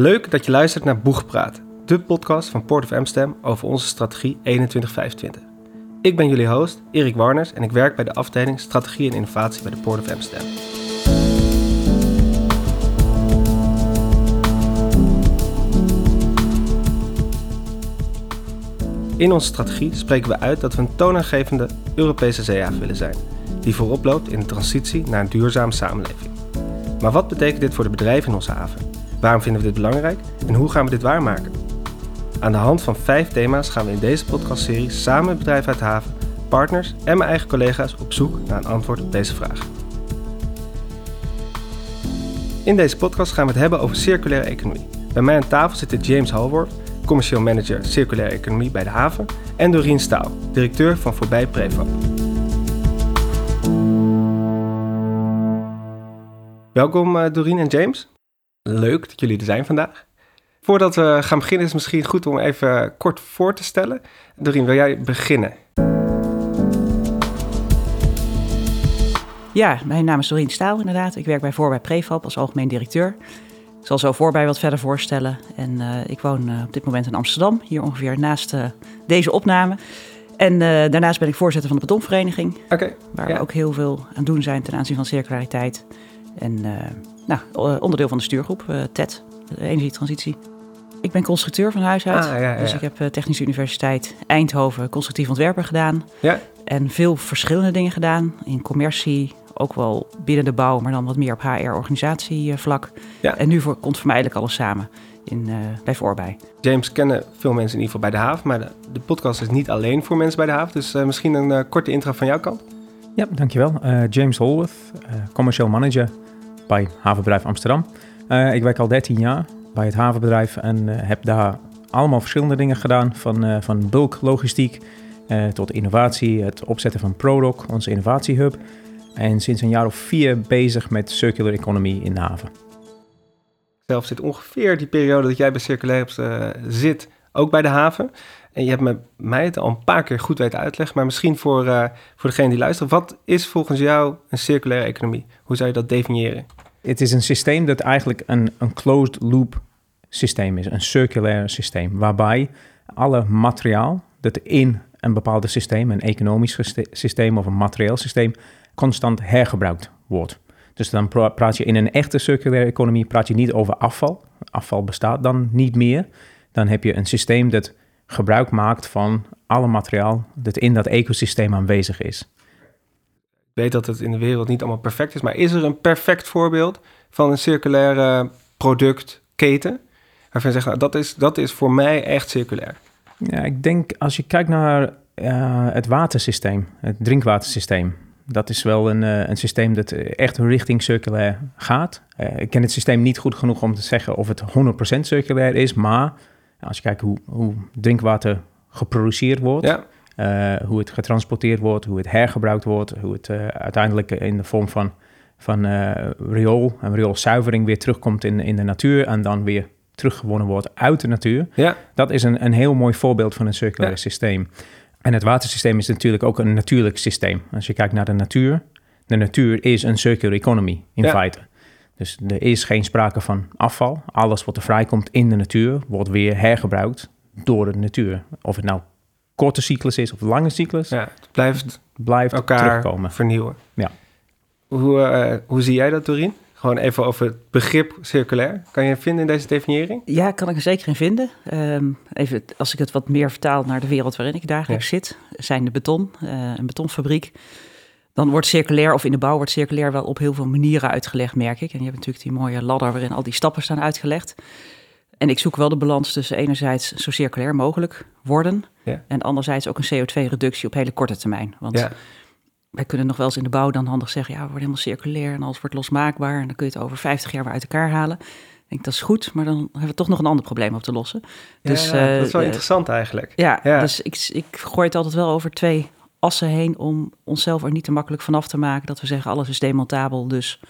Leuk dat je luistert naar Boegpraat, de podcast van Port of Amsterdam over onze strategie 2125. Ik ben jullie host, Erik Warners, en ik werk bij de afdeling Strategie en Innovatie bij de Port of Amsterdam. In onze strategie spreken we uit dat we een toonaangevende Europese zeehaven willen zijn, die voorop loopt in de transitie naar een duurzame samenleving. Maar wat betekent dit voor de bedrijven in onze haven? Waarom vinden we dit belangrijk en hoe gaan we dit waarmaken? Aan de hand van vijf thema's gaan we in deze podcastserie samen met bedrijven uit haven, partners en mijn eigen collega's op zoek naar een antwoord op deze vraag. In deze podcast gaan we het hebben over circulaire economie. Bij mij aan tafel zitten James Halworth, commercieel manager circulaire economie bij de haven, en Doreen Staal, directeur van Voorbij Prefab. Welkom uh, Doreen en James. Leuk dat jullie er zijn vandaag. Voordat we gaan beginnen is het misschien goed om even kort voor te stellen. Doreen, wil jij beginnen? Ja, mijn naam is Doreen Staal inderdaad. Ik werk bij Voorbij Prefab als algemeen directeur. Ik zal zo voorbij wat verder voorstellen. En uh, ik woon uh, op dit moment in Amsterdam, hier ongeveer naast uh, deze opname. En daarnaast ben ik voorzitter van de betonvereniging. Okay, waar ja. we ook heel veel aan doen zijn ten aanzien van circulariteit. En nou, onderdeel van de stuurgroep, TED, de energietransitie. Ik ben constructeur van huis uit. Ah, ja, ja. Dus ik heb Technische Universiteit Eindhoven constructief ontwerper gedaan. Ja. En veel verschillende dingen gedaan. In commercie, ook wel binnen de bouw, maar dan wat meer op HR-organisatievlak. Ja. En nu voor, komt voor mij eigenlijk alles samen in, uh, bij Voorbij. James kennen veel mensen in ieder geval bij de haven, maar de, de podcast is niet alleen voor mensen bij de haven. Dus uh, misschien een uh, korte intro van jouw kant. Ja, dankjewel. James Holworth, commercial manager bij Havenbedrijf Amsterdam. ik werk al 13 jaar bij het havenbedrijf en heb daar allemaal verschillende dingen gedaan. Van, van bulk logistiek tot innovatie, het opzetten van ProDoc, onze innovatiehub. En sinds een jaar of vier bezig met circular economy in de haven. Zelf zit ongeveer die periode dat jij bij Circulair zit, ook bij de haven. En je hebt me, mij het al een paar keer goed weten uitleggen. Maar misschien voor, voor degene die luistert. Wat is volgens jou een circulaire economie? Hoe zou je dat definiëren? Het is een systeem dat eigenlijk een, een closed loop systeem is. Een circulair systeem. Waarbij alle materiaal dat in een bepaald systeem, een economisch systeem of een materieel systeem, constant hergebruikt wordt. Dus dan praat je in een echte circulaire economie praat je niet over afval. Afval bestaat dan niet meer. Dan heb je een systeem dat gebruik maakt van alle materiaal dat in dat ecosysteem aanwezig is. Ik weet dat het in de wereld niet allemaal perfect is, maar is er een perfect voorbeeld van een circulaire productketen? Waarvan je zegt, nou, dat, is, dat is voor mij echt circulair. Ja, ik denk als je kijkt naar uh, het watersysteem, het drinkwatersysteem. Dat is wel een, uh, een systeem dat echt richting circulair gaat. Uh, ik ken het systeem niet goed genoeg om te zeggen of het 100% circulair is, maar als je kijkt hoe, hoe drinkwater geproduceerd wordt, ja. Uh, hoe het getransporteerd wordt, hoe het hergebruikt wordt, hoe het uiteindelijk in de vorm van, van riool en rioolzuivering weer terugkomt in, in de natuur en dan weer teruggewonnen wordt uit de natuur. Ja. Dat is een, een heel mooi voorbeeld van een circulair ja. systeem. En het watersysteem is natuurlijk ook een natuurlijk systeem. Als je kijkt naar de natuur, de natuur is een circular economy in Ja. feite. Dus er is geen sprake van afval. Alles wat er vrijkomt in de natuur wordt weer hergebruikt door de natuur. Of het nou korte cyclus is of lange cyclus, Ja, het blijft blijft elkaar terugkomen. vernieuwen. Ja. Hoe, eh, hoe zie jij dat, Doreen? Gewoon even over het begrip circulair. Kan je het vinden in deze definiëring? Ja, kan ik er zeker in vinden. Um, even, als ik het wat meer vertaal naar de wereld waarin ik dagelijks ja. zit, zijn de beton, uh, een betonfabriek. Dan wordt circulair, of in de bouw wordt circulair wel op heel veel manieren uitgelegd, merk ik. En je hebt natuurlijk die mooie ladder waarin al die stappen staan uitgelegd. En ik zoek wel de balans tussen enerzijds zo circulair mogelijk worden... Ja. en anderzijds ook een CO2-reductie op hele korte termijn. Want Ja. wij kunnen nog wel eens in de bouw dan handig zeggen... ja, we worden helemaal circulair en alles wordt losmaakbaar... en dan kun je het over 50 jaar weer uit elkaar halen. Ik denk, dat is goed, maar dan hebben we toch nog een ander probleem op te lossen. Dus, ja, eh, dat is wel eh, interessant eigenlijk. Ja, Ja. dus ik, ik gooi het altijd wel over twee assen heen... om onszelf er niet te makkelijk vanaf te maken... dat we zeggen, alles is demontabel, dus...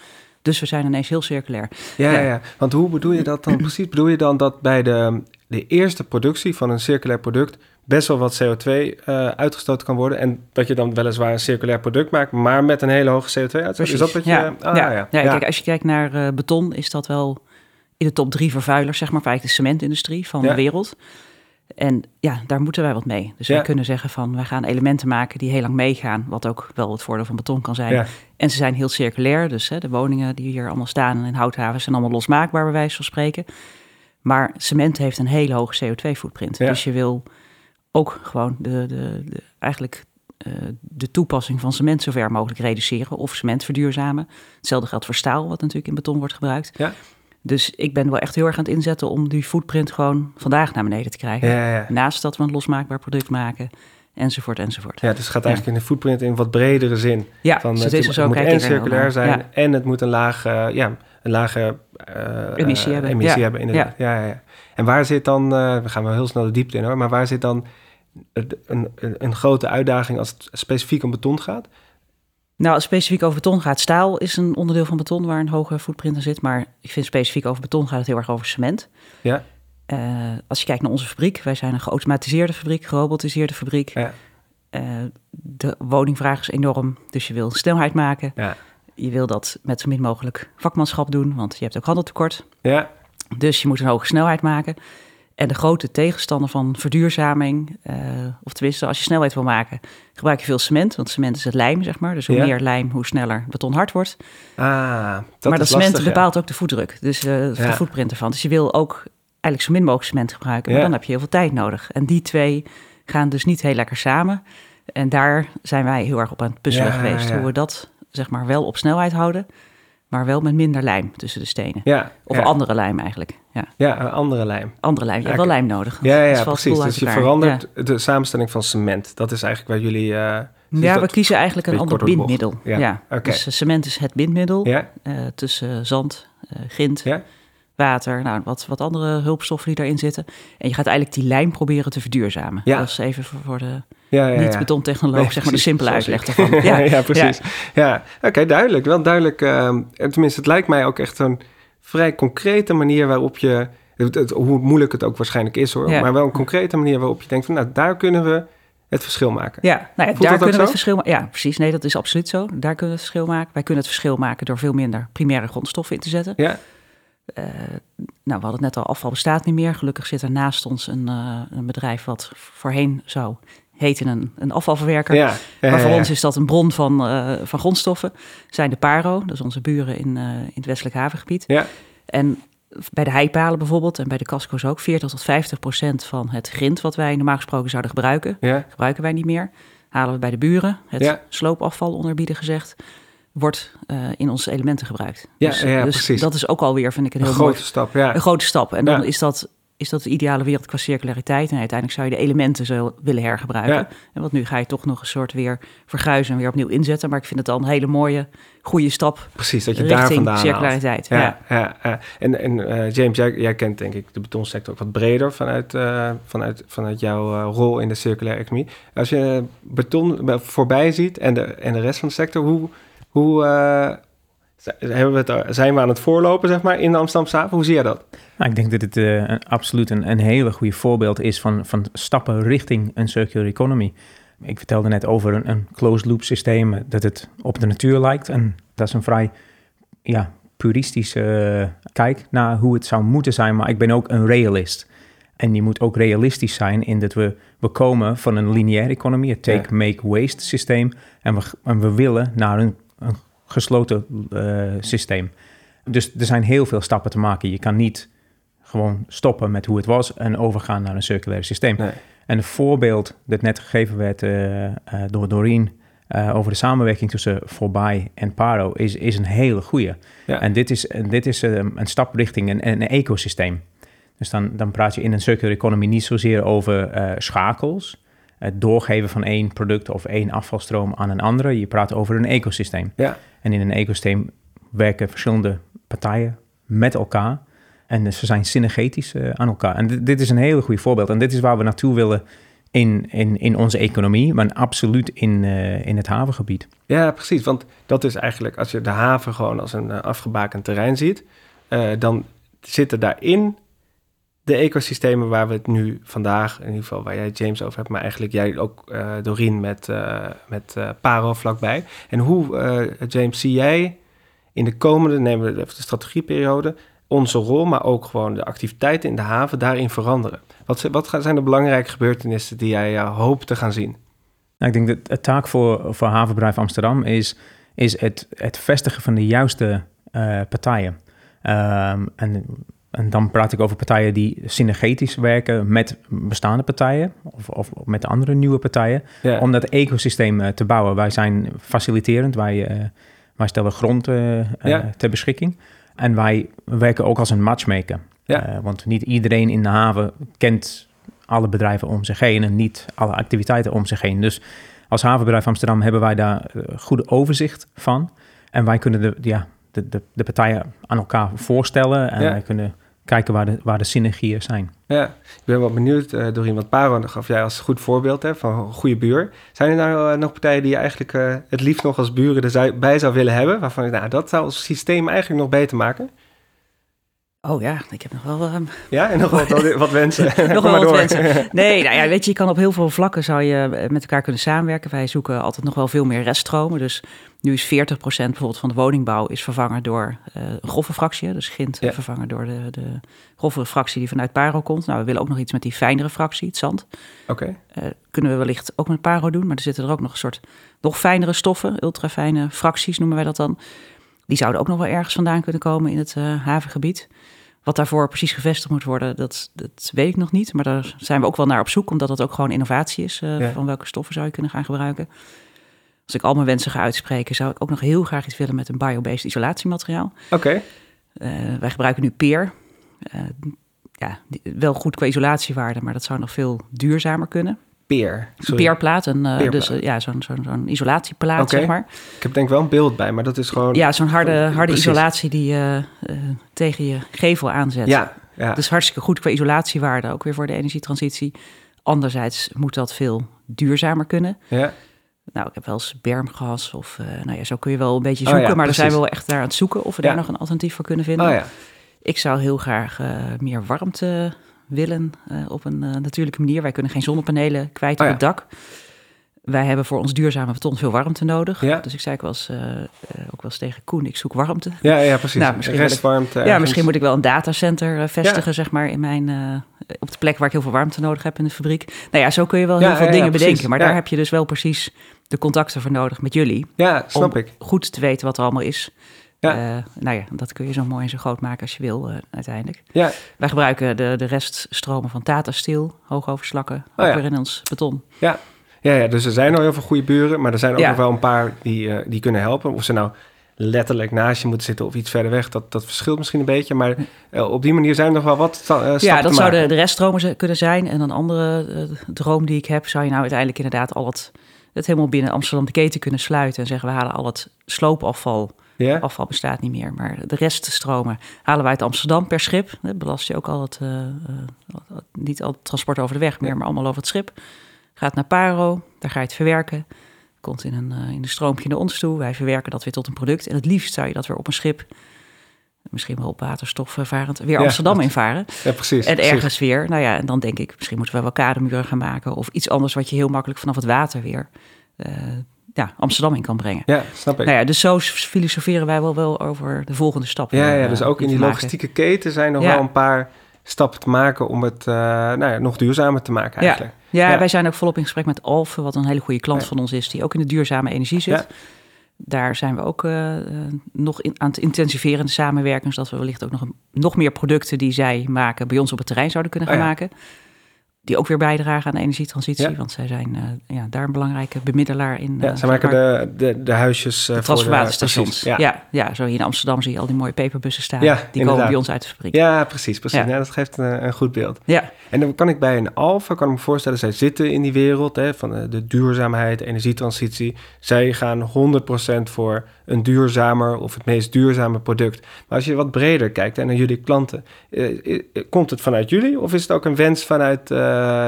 Dus we zijn ineens heel circulair. Ja, Ja. ja. want hoe bedoel je dat dan precies? Bedoel je dan dat bij de, de eerste productie van een circulair product best wel wat CO2 eh, uitgestoten kan worden en dat je dan weliswaar een circulair product maakt, maar met een hele hoge CO2-uitstoot? Is dat wat je... ja. ah, ja. ja. Kijk, als je kijkt naar eh, beton, is dat wel in de top drie vervuilers, zeg maar, eigenlijk de cementindustrie van de wereld. En ja, daar moeten wij wat mee. Dus ja. wij kunnen zeggen van, wij gaan elementen maken die heel lang meegaan, wat ook wel het voordeel van beton kan zijn. En ze zijn heel circulair, dus hè, de woningen die hier allemaal staan in houthavens zijn allemaal losmaakbaar, bij wijze van spreken. Maar cement heeft een hele hoge CO2-footprint. Dus je wil ook gewoon de, de, de eigenlijk uh, de toepassing van cement zover mogelijk reduceren of cement verduurzamen. Hetzelfde geldt voor staal, wat natuurlijk in beton wordt gebruikt. Ja. Dus ik ben wel echt heel erg aan het inzetten om die footprint gewoon vandaag naar beneden te krijgen. Ja, ja. Naast dat we een losmaakbaar product maken, enzovoort, enzovoort. Ja, dus het gaat eigenlijk in de footprint in wat bredere zin. Ja, van, het, het, moet en circulair zijn en het moet een lage, ja, een lage uh, emissie hebben. Emissie hebben inderdaad. Ja. Ja, ja. En waar zit dan, uh, we gaan wel heel snel de diepte in hoor, maar waar zit dan een, een, een grote uitdaging als het specifiek om beton gaat? Nou, specifiek over beton gaat. Staal is een onderdeel van beton waar een hoge footprint in zit. Maar ik vind specifiek over beton gaat het heel erg over cement. Ja. Uh, als je kijkt naar onze fabriek, wij zijn een geautomatiseerde fabriek, gerobotiseerde fabriek. Ja. Uh, de woningvraag is enorm, dus je wil snelheid maken. Ja. Je wil dat met zo min mogelijk vakmanschap doen, want je hebt ook handeltekort. Ja. Dus je moet een hoge snelheid maken. En de grote tegenstander van verduurzaming, uh, of tenminste als je snelheid wil maken, gebruik je veel cement. Want cement is het lijm, zeg maar. Dus hoe meer lijm, hoe sneller beton hard wordt. Ah, dat maar dat cement bepaalt ook de voetdruk, dus uh, de footprint ervan. Dus je wil ook eigenlijk zo min mogelijk cement gebruiken, maar dan heb je heel veel tijd nodig. En die twee gaan dus niet heel lekker samen. En daar zijn wij heel erg op aan het puzzelen geweest. Hoe we dat zeg maar wel op snelheid houden maar wel met minder lijm tussen de stenen. Ja, of andere lijm eigenlijk. Ja, ja een andere lijm. Andere lijm. Je hebt wel lijm nodig. Ja, ja, precies. Dus je verandert de samenstelling van cement. Dat is eigenlijk waar jullie... Uh, ja, we kiezen eigenlijk een ander bindmiddel. Ja, ja. dus uh, cement is het bindmiddel ja. Uh, tussen zand, grind, ja. Water, nou, wat, wat andere hulpstoffen die daarin zitten. En je gaat eigenlijk die lijm proberen te verduurzamen. Ja. Dat is even voor de ja, ja, niet betontechnoloog, zeg maar de simpele uitleg ervan. Ja, ja, precies. Ja, oké, duidelijk. Wel duidelijk. Uh, tenminste, het lijkt mij ook echt een vrij concrete manier waarop je... Het, hoe moeilijk het ook waarschijnlijk is hoor. Maar wel een concrete manier waarop je denkt van... nou, daar kunnen we het verschil maken. Ja, nou ja daar kunnen we het verschil maken. Ja, precies. Nee, dat is absoluut zo. Daar kunnen we het verschil maken. Wij kunnen het verschil maken door veel minder primaire grondstoffen in te zetten. Ja. Uh, nou, we hadden het net al, afval bestaat niet meer. Gelukkig zit er naast ons een, uh, een bedrijf wat voorheen zou heten een, een afvalverwerker. Ja, maar voor ons is dat een bron van, uh, van grondstoffen. Zijn de Paro, dat is onze buren in, in het westelijk havengebied. Ja. En bij de heipalen bijvoorbeeld en bij de casco's ook 40 tot 50 procent van het grind wat wij normaal gesproken zouden gebruiken, gebruiken wij niet meer. Halen we bij de buren. Het sloopafval onderbieden gezegd wordt uh, in onze elementen gebruikt. Ja, dus, ja, dus precies. dat is ook alweer, vind ik, een, heel een grote stap. Ja. Een grote stap. En dan is dat is dat de ideale wereld qua circulariteit. En uiteindelijk zou je de elementen zo willen hergebruiken. En want nu ga je toch nog een soort weer verguizen en weer opnieuw inzetten. Maar ik vind het al een hele mooie, goede stap. Precies, dat je daar vandaan circulariteit. Ja, ja. ja, En, en uh, James, jij, jij, kent denk ik de betonsector ook wat breder vanuit, uh, vanuit, vanuit jouw uh, rol in de circulaire economie. Als je beton voorbij ziet en de, en de rest van de sector, hoe, hoe het, zijn we aan het voorlopen, zeg maar, in de Amsterdamse haven? Hoe zie je dat? Nou, ik denk dat het uh, absoluut een, een hele goede voorbeeld is van, van stappen richting een circular economy. Ik vertelde net over een, een closed loop systeem, dat het op de natuur lijkt. En dat is een vrij ja, puristische uh, kijk naar hoe het zou moeten zijn. Maar ik ben ook een realist. En je moet ook realistisch zijn in dat we, we komen van een lineaire economie, het take-make-waste systeem. En we, en we willen naar een, een gesloten uh, systeem. Dus er zijn heel veel stappen te maken. Je kan niet gewoon stoppen met hoe het was en overgaan naar een circulair systeem. En een voorbeeld dat net gegeven werd uh, uh, door Doreen over de samenwerking tussen Voorbij en Paro is, is een hele goede. En dit is, dit is een stap richting een, een ecosysteem. Dus dan, dan praat je in een circular economy niet zozeer over schakels, het doorgeven van één product of één afvalstroom aan een andere. Je praat over een ecosysteem. Ja. En in een ecosysteem werken verschillende partijen met elkaar. En ze zijn synergetisch uh, aan elkaar. En dit is een hele goede voorbeeld. En dit is waar we naartoe willen in, in, in onze economie, maar absoluut in, uh, in het havengebied. Ja, precies. Want dat is eigenlijk, als je de haven gewoon als een uh, afgebakend terrein ziet, dan zitten daarin de ecosystemen waar we het nu vandaag, in ieder geval waar jij James over hebt, maar eigenlijk jij ook uh, Doreen met, uh, met uh, Paro vlakbij. En hoe, James, zie jij in de komende, nemen we even de strategieperiode, onze rol, maar ook gewoon de activiteiten in de haven daarin veranderen. Wat, wat zijn de belangrijke gebeurtenissen die jij hoopt te gaan zien? Nou, ik denk dat het taak voor, voor havenbedrijf Amsterdam is, is het, het vestigen van de juiste partijen. Um, en, en dan praat ik over partijen die synergetisch werken met bestaande partijen of, of met andere nieuwe partijen. Ja. Om dat ecosysteem uh, te bouwen. Wij zijn faciliterend, wij, uh, wij stellen grond ja. ter beschikking. En wij werken ook als een matchmaker. Ja. want niet iedereen in de haven kent alle bedrijven om zich heen en niet alle activiteiten om zich heen. Dus als havenbedrijf Amsterdam hebben wij daar goede overzicht van. En wij kunnen de, ja, de, de, de partijen aan elkaar voorstellen. En wij kunnen kijken waar de, waar de synergieën zijn. Ja, ik ben wel benieuwd, uh, Dorien, want Paro gaf jij als goed voorbeeld hè, van een goede buur. Zijn er nou uh, nog partijen die je eigenlijk uh, het liefst nog als buren erbij zou willen hebben? Waarvan je, nou, dat zou het systeem eigenlijk nog beter maken? Oh ja, ik heb nog wel... Um... Ja, en nog wat, wat wensen. nog wel wat wensen. Nee, nou ja, weet je, je kan op heel veel vlakken zou je met elkaar kunnen samenwerken. Wij zoeken altijd nog wel veel meer reststromen. Dus nu is 40% bijvoorbeeld van de woningbouw is vervangen door uh, een grove fractie. Dus Gint ja. vervangen door de, de grovere fractie die vanuit Paro komt. Nou, we willen ook nog iets met die fijnere fractie, het zand. Oké. Okay. Uh, kunnen we wellicht ook met Paro doen. Maar er zitten er ook nog een soort nog fijnere stoffen, ultrafijne fracties noemen wij dat dan. Die zouden ook nog wel ergens vandaan kunnen komen in het uh, havengebied. Wat daarvoor precies gevestigd moet worden, dat, dat weet ik nog niet. Maar daar zijn we ook wel naar op zoek, omdat dat ook gewoon innovatie is. Uh, ja. Van welke stoffen zou je kunnen gaan gebruiken. Als ik al mijn wensen ga uitspreken, zou ik ook nog heel graag iets willen met een biobased isolatiemateriaal. Oké. Okay. Uh, wij gebruiken nu peer. Uh, ja, wel goed qua isolatiewaarde, maar dat zou nog veel duurzamer kunnen. Peer. Een, uh, dus ja, zo'n zo'n zo'n isolatieplaat, okay. zeg maar. Ik heb denk ik wel een beeld bij, maar dat is gewoon... Ja, zo'n harde, harde isolatie die je tegen je gevel aanzet. Ja, ja. Dus hartstikke goed qua isolatiewaarde, ook weer voor de energietransitie. Anderzijds moet dat veel duurzamer kunnen. Ja. Nou, ik heb wel eens bermgas of, uh, nou ja, zo kun je wel een beetje zoeken. Oh ja, maar daar zijn we wel echt naar aan het zoeken of we ja. daar nog een alternatief voor kunnen vinden. Oh ja. Ik zou heel graag uh, meer warmte willen uh, op een natuurlijke manier. Wij kunnen geen zonnepanelen kwijt oh op het dak. Wij hebben voor ons duurzame beton veel warmte nodig. Ja. Dus ik zei ik wel eens, ook wel eens tegen Koen, ik zoek warmte. Ja, ja precies. Nou, misschien Restwarmte. Ik, ja, misschien moet ik wel een datacenter vestigen, zeg maar, in mijn op de plek waar ik heel veel warmte nodig heb in de fabriek. Nou ja, zo kun je wel heel veel dingen bedenken. Maar daar heb je dus wel precies de contacten voor nodig met jullie. Ja, snap om ik. goed te weten wat er allemaal is. Ja. Uh, nou ja, dat kun je zo mooi en zo groot maken als je wil uh, uiteindelijk. Ja. Wij gebruiken de, de reststromen van Tata Steel, hoogoverslakken, oh, ook weer in ons beton. Ja. Ja, ja, dus er zijn al heel veel goede buren, maar er zijn ook nog wel een paar die, uh, die kunnen helpen. Of ze nou letterlijk naast je moeten zitten of iets verder weg. Dat, dat verschilt misschien een beetje. Maar uh, op die manier zijn er nog wel wat uh, Ja, dat zouden de reststromen kunnen zijn. En een andere uh, droom die ik heb, zou je nou uiteindelijk inderdaad al het, het helemaal binnen Amsterdam de keten kunnen sluiten. En zeggen we halen al het sloopafval. Ja? Afval bestaat niet meer, maar de reststromen halen wij uit Amsterdam per schip. Dat belast je ook al het, niet al het transport over de weg meer, maar allemaal over het schip. Gaat naar Paro, daar ga je het verwerken komt in een, uh, in een stroompje naar ons toe. Wij verwerken dat weer tot een product. En het liefst zou je dat weer op een schip, misschien wel op waterstofvarend, weer ja, Amsterdam dat, invaren. Ja, precies. En precies. ergens weer, nou ja, en dan denk ik, misschien moeten we wel kademuren gaan maken. Of iets anders wat je heel makkelijk vanaf het water weer uh, ja, Amsterdam in kan brengen. Ja, snap ik. Nou ja, dus zo filosoferen wij wel, wel over de volgende stap. Ja, ja dus ook in die logistieke keten zijn nog ja. wel een paar stappen te maken om het uh, nou ja, nog duurzamer te maken eigenlijk. Ja. Ja, wij zijn ook volop in gesprek met Alphen, wat een hele goede klant van ons is, die ook in de duurzame energie zit. Ja. Daar zijn we ook uh, nog in, aan het intensiveren in de samenwerking, zodat we wellicht ook nog, een, nog meer producten die zij maken bij ons op het terrein zouden kunnen gaan oh, maken die ook weer bijdragen aan de energietransitie. Ja. Want zij zijn uh, ja, daar een belangrijke bemiddelaar in. Ja, uh, zij maken de, de, de huisjes uh, de transformatorstations. Ja. ja. Ja, zo hier in Amsterdam zie je al die mooie peperbussen staan. Ja, die inderdaad. komen bij ons uit de fabriek. Ja, precies. precies. Ja. dat geeft een, een, goed beeld. Ja. En dan kan ik bij een Alfa, kan ik me voorstellen, zij zitten in die wereld hè, van de, de duurzaamheid, energietransitie. Zij gaan 100% voor een duurzamer of het meest duurzame product. Maar als je wat breder kijkt en naar jullie klanten, eh, komt het vanuit jullie of is het ook een wens vanuit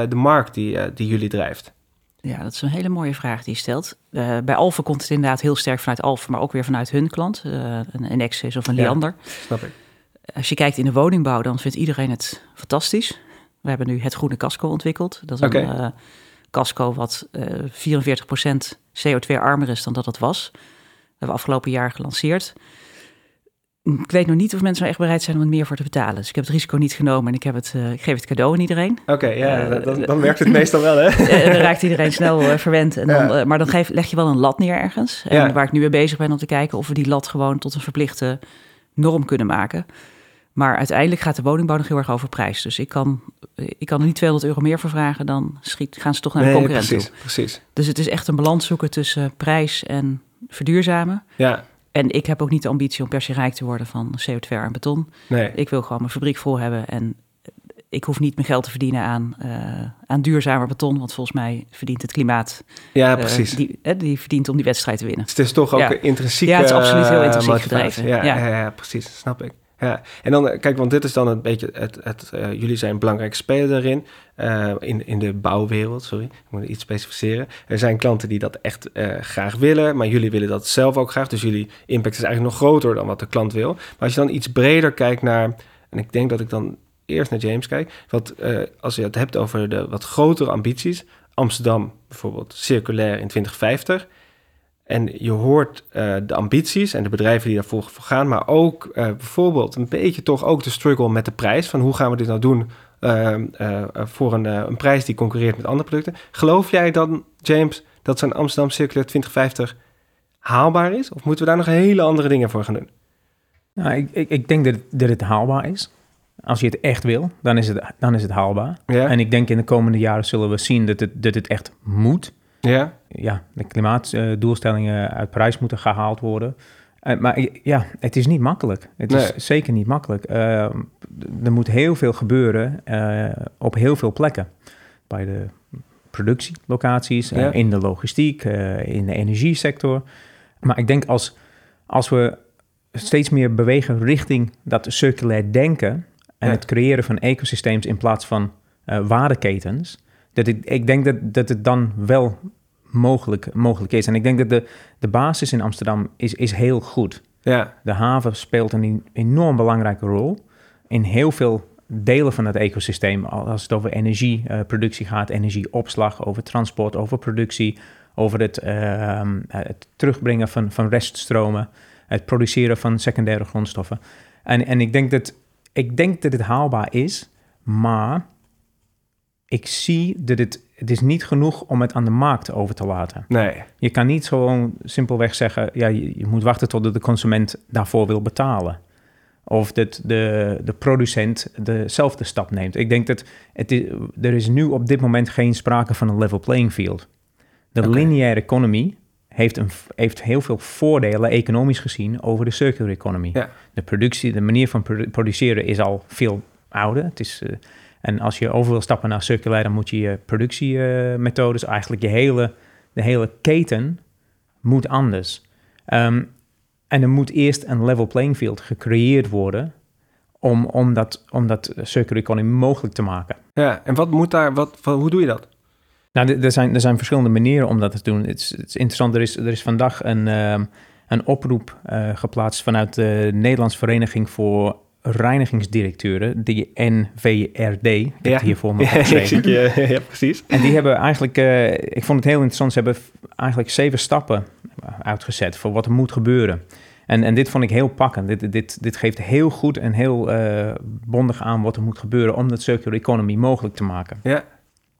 de markt die, uh, die jullie drijft? Ja, dat is een hele mooie vraag die je stelt. Uh, bij Alfa komt het inderdaad heel sterk vanuit Alfa, maar ook weer vanuit hun klant, een Enexis of een Liander. Ja, snap ik. Als je kijkt in de woningbouw, dan vindt iedereen het fantastisch. We hebben nu het groene casco ontwikkeld. Dat is okay. een casco wat 44% CO2-armer is dan dat het was. We hebben afgelopen jaar gelanceerd. Ik weet nog niet of mensen er echt bereid zijn om er meer voor te betalen. Dus ik heb het risico niet genomen en ik, heb het, uh, ik geef het cadeau aan iedereen. Oké, ja, uh, dan, dan, werkt het meestal wel, hè? en dan raakt iedereen snel uh, verwend. En dan, ja. maar dan geef, leg je wel een lat neer ergens. En ja. waar ik nu mee bezig ben om te kijken of we die lat gewoon tot een verplichte norm kunnen maken. Maar uiteindelijk gaat de woningbouw nog heel erg over prijs. Dus ik kan, ik kan er niet 200 euro meer voor vragen, dan schiet, gaan ze toch naar de nee, concurrent precies, toe. Precies. Dus het is echt een balans zoeken tussen prijs en verduurzamen. Ja. En ik heb ook niet de ambitie om per se rijk te worden van CO2 en beton. Nee. Ik wil gewoon mijn fabriek vol hebben en ik hoef niet mijn geld te verdienen aan, uh, aan duurzamer beton, want volgens mij verdient het klimaat. Ja, precies. Uh, die, die verdient om die wedstrijd te winnen. Dus het is toch ook ja. intrinsiek. Ja, het is absoluut heel intrinsiek gedreven. Ja, ja. Ja, ja, precies, snap ik. Ja, en dan, kijk, want dit is dan een beetje het, het uh, jullie zijn een belangrijke speler daarin, uh, in, in de bouwwereld, sorry, ik moet iets specificeren. Er zijn klanten die dat echt graag willen, maar jullie willen dat zelf ook graag, dus jullie impact is eigenlijk nog groter dan wat de klant wil. Maar als je dan iets breder kijkt naar, en ik denk dat ik dan eerst naar James kijk, wat, als je het hebt over de wat grotere ambities, Amsterdam bijvoorbeeld circulair in 2050... En je hoort uh, de ambities en de bedrijven die daarvoor voor gaan, maar ook uh, bijvoorbeeld een beetje toch ook de struggle met de prijs. Van hoe gaan we dit nou doen uh, voor een, een, prijs die concurreert met andere producten. Geloof jij dan, James, dat zo'n Amsterdam Circulair 2050 haalbaar is? Of moeten we daar nog hele andere dingen voor gaan doen? Nou, ik, ik, ik denk dat het, dat het haalbaar is. Als je het echt wil, dan is het, dan is het haalbaar. Ja. En ik denk in de komende jaren zullen we zien dat het, dat het echt moet. Ja. Ja, de klimaatdoelstellingen uit Parijs moeten gehaald worden. Uh, maar ja, het is niet makkelijk. Het Nee. is zeker niet makkelijk. Uh, er moet heel veel gebeuren uh, op heel veel plekken. Bij de productielocaties, Ja. in de logistiek, in de energiesector. Maar ik denk als, als we steeds meer bewegen richting dat circulair denken... en Ja. het creëren van ecosysteems in plaats van waardeketens... Dat ik, ik denk dat, dat het dan wel mogelijk, mogelijk is. En ik denk dat de, de basis in Amsterdam is, is heel goed. Ja. De haven speelt een enorm belangrijke rol in heel veel delen van het ecosysteem. Als het over energieproductie gaat, energieopslag, over transport, over productie, over het, uh, het terugbrengen van, van reststromen, het produceren van secundaire grondstoffen. En, en ik, denk dat, ik denk dat het haalbaar is, maar ik zie dat het, het is niet genoeg om het aan de markt over te laten. Nee. Je kan niet gewoon simpelweg zeggen, ja, je, je moet wachten tot de consument daarvoor wil betalen. Of dat de, de producent dezelfde stap neemt. Ik denk dat het is, er is nu op dit moment geen sprake van een level playing field. De lineaire economie heeft, een, heeft heel veel voordelen, economisch gezien, over de circular economy. Ja. De productie, de manier van produ- produceren is al veel ouder. Het is, uh, en als je over wil stappen naar circulair, dan moet je je productiemethodes, eigenlijk je hele, de hele keten, moet anders. Um, en er moet eerst een level playing field gecreëerd worden om, om, dat, om dat circular economy mogelijk te maken. Ja, en wat moet daar, wat, wat, hoe doe je dat? Nou, er zijn, er zijn verschillende manieren om dat te doen. Het is, het is interessant, er is, er is vandaag een, um, een oproep uh, geplaatst vanuit de Nederlandse Vereniging voor reinigingsdirecteuren, de NVRD. Ik heb ja. hier voor me ja, precies. En die hebben eigenlijk, uh, ik vond het heel interessant, ze hebben eigenlijk zeven stappen uitgezet voor wat er moet gebeuren. En, en dit vond ik heel pakkend. Dit, dit, dit geeft heel goed en heel uh, bondig aan wat er moet gebeuren om dat circular economy mogelijk te maken. Ja.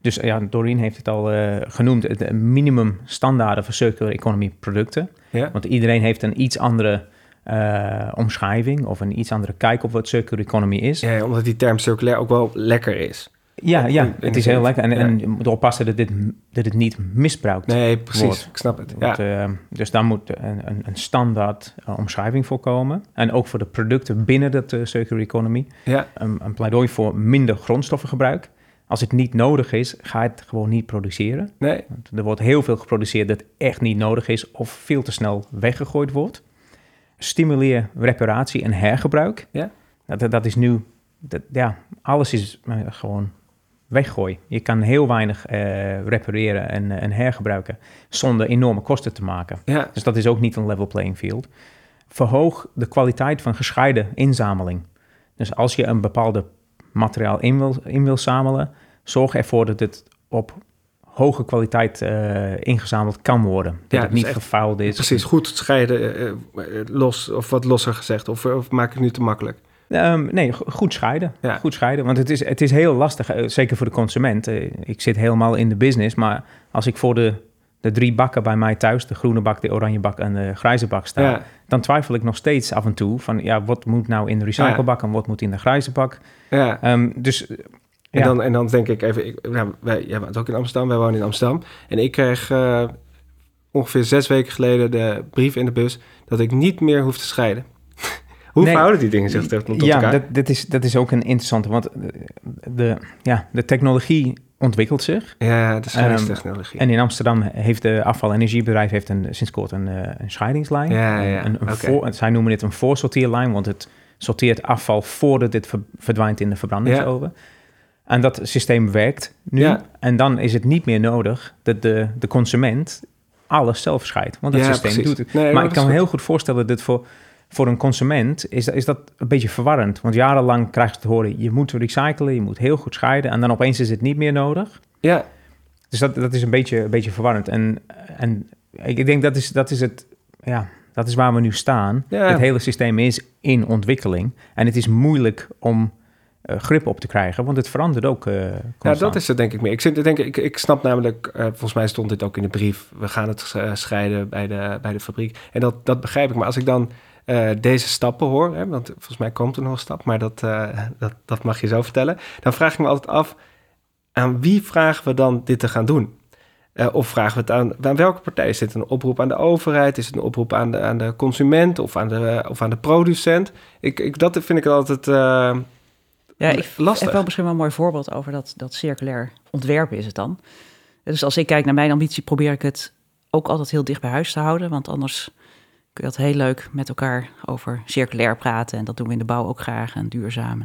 Dus ja, Doreen heeft het al uh, genoemd, de minimum standaarden voor circular economy producten. Ja. Want iedereen heeft een iets andere uh, omschrijving of een iets andere kijk op wat circular economy is. Ja, omdat die term circulair ook wel lekker is. Ja, ja het is heel lekker. En, ja. en je moet oppassen dat, dit, dat het niet misbruikt Nee, precies. Wordt. Ik snap het. Want, ja. uh, dus daar moet een, een, een standaard uh, omschrijving voor komen. En ook voor de producten binnen dat uh, circular economy. Ja. Een, een pleidooi voor minder grondstoffengebruik. Als het niet nodig is, ga je het gewoon niet produceren. Nee. Want er wordt heel veel geproduceerd dat echt niet nodig is of veel te snel weggegooid wordt. Stimuleer reparatie en hergebruik. Ja. Dat, dat is nu, dat, ja, alles is uh, gewoon weggooi. Je kan heel weinig uh, repareren en, en, hergebruiken zonder enorme kosten te maken. Ja. Dus dat is ook niet een level playing field. Verhoog de kwaliteit van gescheiden inzameling. Dus als je een bepaalde materiaal in wil, in wil zamelen, zorg ervoor dat het op hoge kwaliteit uh, ingezameld kan worden. Dat Ja, het dus niet echt- gefaald is. Precies, goed scheiden, eh, eh, los, of wat losser gezegd. Of, of maak ik het nu te makkelijk? Ehm, nee, go- goed scheiden. Ja. Goed scheiden. Want het is, het is heel lastig, eh, zeker voor de consument. Eh, ik zit helemaal in de business, maar als ik voor de, de drie bakken bij mij thuis, de groene bak, de oranje bak en de grijze bak sta, Ja, dan twijfel ik nog steeds af en toe van, ja, wat moet nou in de recyclebak en wat moet in de grijze bak? ja. Ehm, dus eh, En, ja. dan, en dan denk ik even, ik, nou, wij, jij woont ook in Amsterdam, wij wonen in Amsterdam. En ik kreeg eh, ongeveer zes weken geleden de brief in de bus dat ik niet meer hoef te scheiden. Hoe Nee. verhouden die dingen zich tot ja, elkaar? dat, dat, is, dat is ook een interessante, want de, de, ja, de technologie ontwikkelt zich. Ja, de scheidingstechnologie. En in Amsterdam heeft de afval-energiebedrijf heeft een, sinds kort een, eh, een scheidingslijn. Ja, ja, Een, een oké. voor, zij noemen het een voorsorteerlijn, want het sorteert afval voordat dit ver- verdwijnt in de verbrandingsoven. En dat systeem werkt nu. Ja. En dan is het niet meer nodig dat de, de consument alles zelf scheidt. Want het Ja, systeem precies. doet het. Nee, maar ik kan me heel goed voorstellen dat voor, voor een consument is, dat- is dat een beetje verwarrend. Want jarenlang krijg je te horen, je moet recyclen, je moet heel goed scheiden. En dan opeens is het niet meer nodig. Ja, Dus dat, dat is een beetje, een beetje verwarrend. En, en ik, denk dat is, dat is het, ja, dat is waar we nu staan. Ja. Het hele systeem is in ontwikkeling. En het is moeilijk om grip op te krijgen, want het verandert ook eh ja, dat is het denk ik meer. Ik, zit, denk, ik, ik snap namelijk, eh, volgens mij stond dit ook in de brief, we gaan het eh, scheiden bij de, bij de fabriek. En dat, dat begrijp ik. Maar als ik dan eh, deze stappen hoor, hè, want volgens mij komt er nog een stap, maar dat, eh, dat, dat mag je zo vertellen. Dan vraag ik me altijd af, aan wie vragen we dan dit te gaan doen? Eh, of vragen we het aan, aan welke partij? Is dit een oproep aan de overheid? Is het een oproep aan de, aan de consument of aan de, of aan de producent? Ik, ik, dat vind ik altijd eh, Ja, ik lastig. heb wel misschien wel een mooi voorbeeld over dat, dat circulair ontwerpen is het dan. Dus als ik kijk naar mijn ambitie, probeer ik het ook altijd heel dicht bij huis te houden. Want anders kun je dat heel leuk met elkaar over circulair praten. En dat doen we in de bouw ook graag en duurzaam.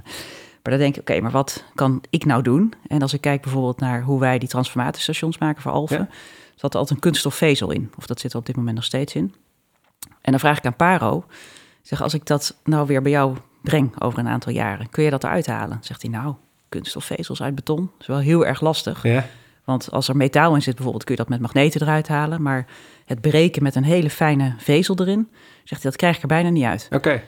Maar dan denk ik, oké, maar wat kan ik nou doen? En als ik kijk bijvoorbeeld naar hoe wij die transformatiestations maken voor Alphen, Ja. zat er altijd een kunststofvezel in. Of dat zit er op dit moment nog steeds in. En dan vraag ik aan Paro, zeg, als ik dat nou weer bij jou breng over een aantal jaren, kun je dat eruit halen? Zegt hij, nou, kunststofvezels uit beton, is wel heel erg lastig. ja, Want als er metaal in zit bijvoorbeeld, kun je dat met magneten eruit halen. Maar het breken met een hele fijne vezel erin, zegt hij, dat krijg ik er bijna niet uit. oké.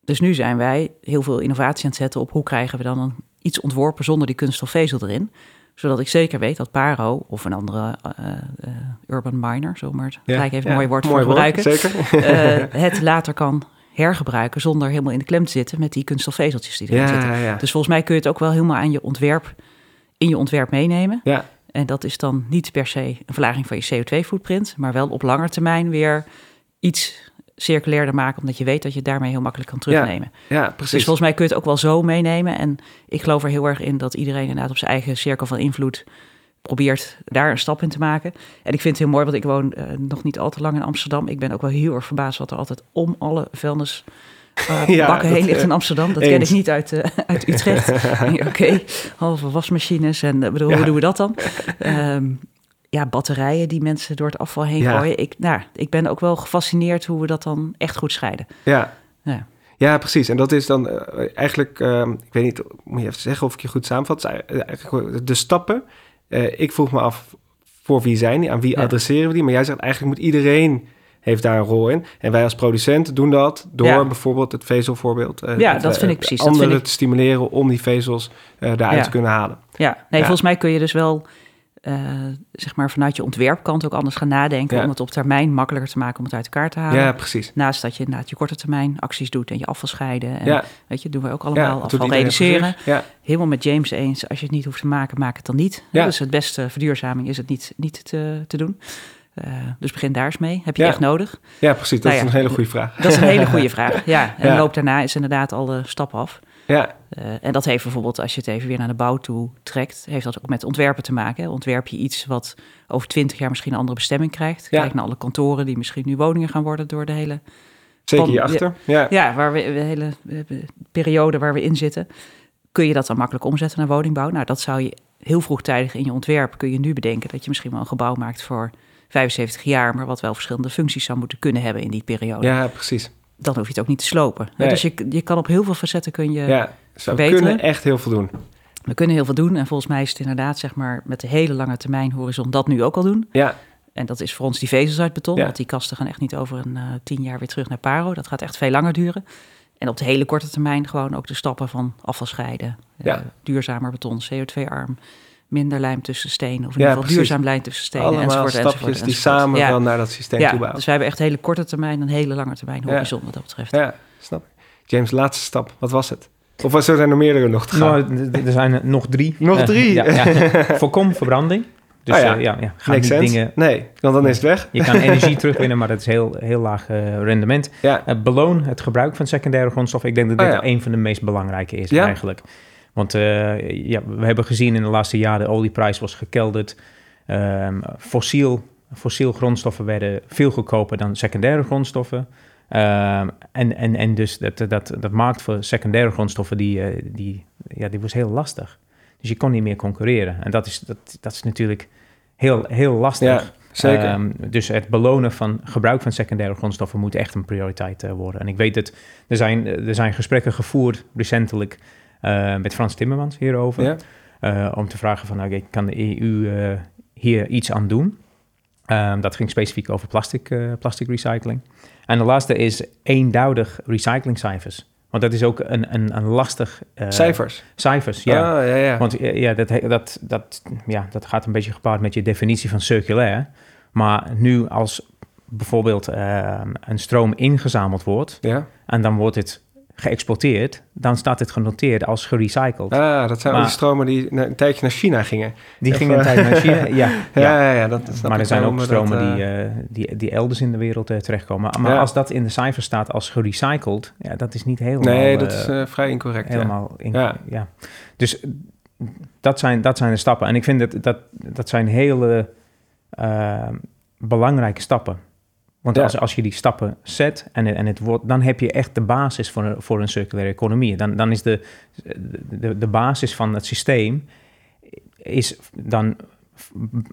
Dus nu zijn wij heel veel innovatie aan het zetten op hoe krijgen we dan een, iets ontworpen zonder die kunststofvezel erin. Zodat ik zeker weet dat Paro of een andere eh, eh, urban miner, zo maar het Ja, gelijk even ja, een mooi woord voor gebruiken, Zeker. eh, het later kan hergebruiken zonder helemaal in de klem te zitten met die kunststofvezeltjes die erin zitten. Ja, ja. Dus volgens mij kun je het ook wel helemaal aan je ontwerp, in je ontwerp meenemen. ja. En dat is dan niet per se een verlaging van je CO2-footprint, maar wel op lange termijn weer iets circulairder maken, omdat je weet dat je het daarmee heel makkelijk kan terugnemen. Ja, Dus precies. volgens mij kun je het ook wel zo meenemen. En ik geloof er heel erg in dat iedereen inderdaad op zijn eigen cirkel van invloed probeert daar een stap in te maken. En ik vind het heel mooi, want ik woon eh, nog niet al te lang in Amsterdam. Ik ben ook wel heel erg verbaasd wat er altijd om alle vuilnis eh, Ja, bakken heen ligt eh, in Amsterdam. Dat ken ik niet uit, eh, uit Utrecht. Oké, halve wasmachines en eh, bedoel, Ja. hoe doen we dat dan? Ehm, ja, batterijen die mensen door het afval heen Ja. gooien. Ik, nou, ik ben ook wel gefascineerd hoe we dat dan echt goed scheiden. Ja. Ja. ja, precies. En dat is dan eh, eigenlijk, ehm, ik weet niet, moet je even zeggen of ik je goed samenvat. Eigenlijk de stappen. Eh, ik vroeg me af, voor wie zijn die? Aan wie Ja. adresseren we die? Maar jij zegt eigenlijk moet iedereen heeft daar een rol in. En wij als producent doen dat door Ja. bijvoorbeeld het vezelvoorbeeld. eh, Ja, dat eh, vind ik precies. Dat Anderen ik- te stimuleren om die vezels eh daaruit Ja. te kunnen halen. Ja, nee, volgens mij kun je dus wel, eh, zeg maar, vanuit je ontwerpkant ook anders gaan nadenken Ja. om het op termijn makkelijker te maken om het uit elkaar te halen. Ja, precies. Naast dat je inderdaad je korte termijn acties doet en je afval scheiden. En, Ja, Weet je, doen we ook allemaal afval reduceren. Ja, Helemaal met James eens, als je het niet hoeft te maken, maak het dan niet. Ja. Dus het beste verduurzaming is het niet, niet te, te doen. Eh, dus begin daar eens mee. Heb je Ja. echt nodig? ja, precies. Dat Nou is een hele goede vraag. Dat is een hele goede vraag. Ja, en Ja. loop daarna is inderdaad al de stap af. Ja, Eh, en dat heeft bijvoorbeeld, als je het even weer naar de bouw toe trekt, heeft dat ook met ontwerpen te maken. hè. Ontwerp je iets wat over twintig jaar misschien een andere bestemming krijgt. Ja. Kijk naar alle kantoren die misschien nu woningen gaan worden door de hele, zeker hierachter. Ja, ja, waar we, de hele periode waar we in zitten. Kun je dat dan makkelijk omzetten naar woningbouw? Nou, dat zou je heel vroegtijdig in je ontwerp kun je nu bedenken dat je misschien wel een gebouw maakt voor 75 jaar, maar wat wel verschillende functies zou moeten kunnen hebben in die periode. ja, precies. Dan hoef je het ook niet te slopen. Nee. Dus je, je kan op heel veel facetten kun je Ja, ze verbeteren. kunnen echt heel veel doen. We kunnen heel veel doen en volgens mij is het inderdaad zeg maar met de hele lange termijn horizon dat nu ook al doen. Ja, En dat is voor ons die vezels uit beton, Ja. want die kasten gaan echt niet over een eh, tien jaar weer terug naar Paro. Dat gaat echt veel langer duren. En op de hele korte termijn gewoon ook de stappen van afval scheiden, eh, duurzamer beton, CO2-arm, minder lijm tussen stenen, of in Ja, ieder geval precies. duurzaam lijm tussen stenen, allemaal enzovoort, stapjes enzovoort, die enzovoort. samen ja. wel naar dat systeem toe Ja, bouwen. dus wij hebben echt hele korte termijn en hele lange termijn Ja. horizon wat dat betreft. Ja, snap ik. James, laatste stap. Wat was het? Of was er zijn er meerdere nog te gaan? Nou, er zijn er nog drie. Nog Eh, drie? ja, ja. Voorkom verbranding. Dus Oh ja. eh, ja, ja, ga Makes niet sense. dingen... Nee, want dan is het weg. Je kan energie terugwinnen, maar dat is heel, heel laag eh, rendement. Ja, beloon het gebruik van secundaire grondstoffen. Ik denk dat Oh dit ja. een van de meest belangrijke is Ja? eigenlijk. Want eh, ja, we hebben gezien in de laatste jaren... de olieprijs was gekelderd. Ehm, fossiel, fossiel grondstoffen werden veel goedkoper dan secundaire grondstoffen. Ehm, en, en, en dus dat, dat, dat maakt voor secundaire grondstoffen... Die, eh, die, ja, die was heel lastig. Dus je kon niet meer concurreren. En dat is, dat, dat is natuurlijk heel, heel lastig. Ja, zeker. Ehm, dus het belonen van gebruik van secundaire grondstoffen moet echt een prioriteit eh, worden. En ik weet dat er zijn, er zijn gesprekken gevoerd recentelijk met Frans Timmermans hierover. ja. eh, om te vragen van, oké, kan de EU eh, hier iets aan doen? Ehm, dat ging specifiek over plastic, eh, plastic recycling. En de laatste is eenduidig recyclingcijfers. Want dat is ook een, een, een lastig... eh, Cijfers. Cijfers, ja. Ah, ja, ja. Want ja, dat, dat, dat, ja, dat gaat een beetje gepaard met je definitie van circulair. Maar nu als bijvoorbeeld eh, een stroom ingezameld wordt ja. en dan wordt het geëxporteerd, dan staat het genoteerd als gerecycled. Ah, dat zijn al die stromen die een tijdje naar China gingen. Die gingen een tijd naar China. Ja, Ja, ja. ja, dat snap Maar er zijn ook dat, stromen eh, die, eh, die, die elders in de wereld eh, terechtkomen. Maar Ja. als dat in de cijfers staat als gerecycled, ja, dat is niet helemaal... Nee, dat eh, is eh, vrij incorrect. ja. helemaal Ja. ja. Dus dat zijn, dat zijn de stappen. En ik vind dat dat, dat zijn hele eh, belangrijke stappen. Want Ja. als, als je die stappen zet en, en het wordt, dan heb je echt de basis voor een, voor een circulaire economie. Dan, dan is de, de, de basis van het systeem is dan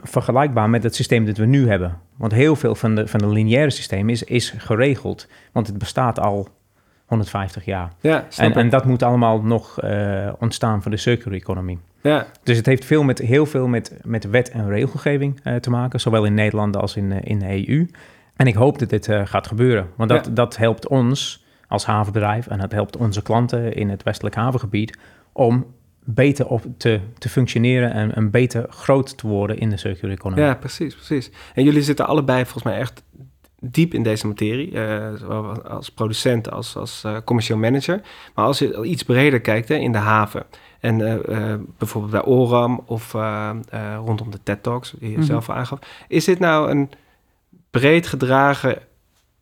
vergelijkbaar met het systeem dat we nu hebben. Want heel veel van de, van de lineaire systeem is, is geregeld. Want het bestaat al 150 jaar. Ja, En, dat moet allemaal nog eh, ontstaan voor de circular economie. ja, Dus het heeft veel met, heel veel met, met wet en regelgeving eh, te maken, zowel in Nederland als in, eh, in de EU. En ik hoop dat dit eh, gaat gebeuren, want dat, Ja. dat helpt ons als havenbedrijf en dat helpt onze klanten in het westelijk havengebied om beter op te, te functioneren en, en beter groot te worden in de circular economie. ja, precies, precies. En jullie zitten allebei volgens mij echt diep in deze materie. eh, zowel als producent als als eh, commercieel manager. Maar als je iets breder kijkt hè, in de haven... En bijvoorbeeld bij Oram of rondom de TED Talks, die je Mhm. zelf aangaf. Is dit nou een breed gedragen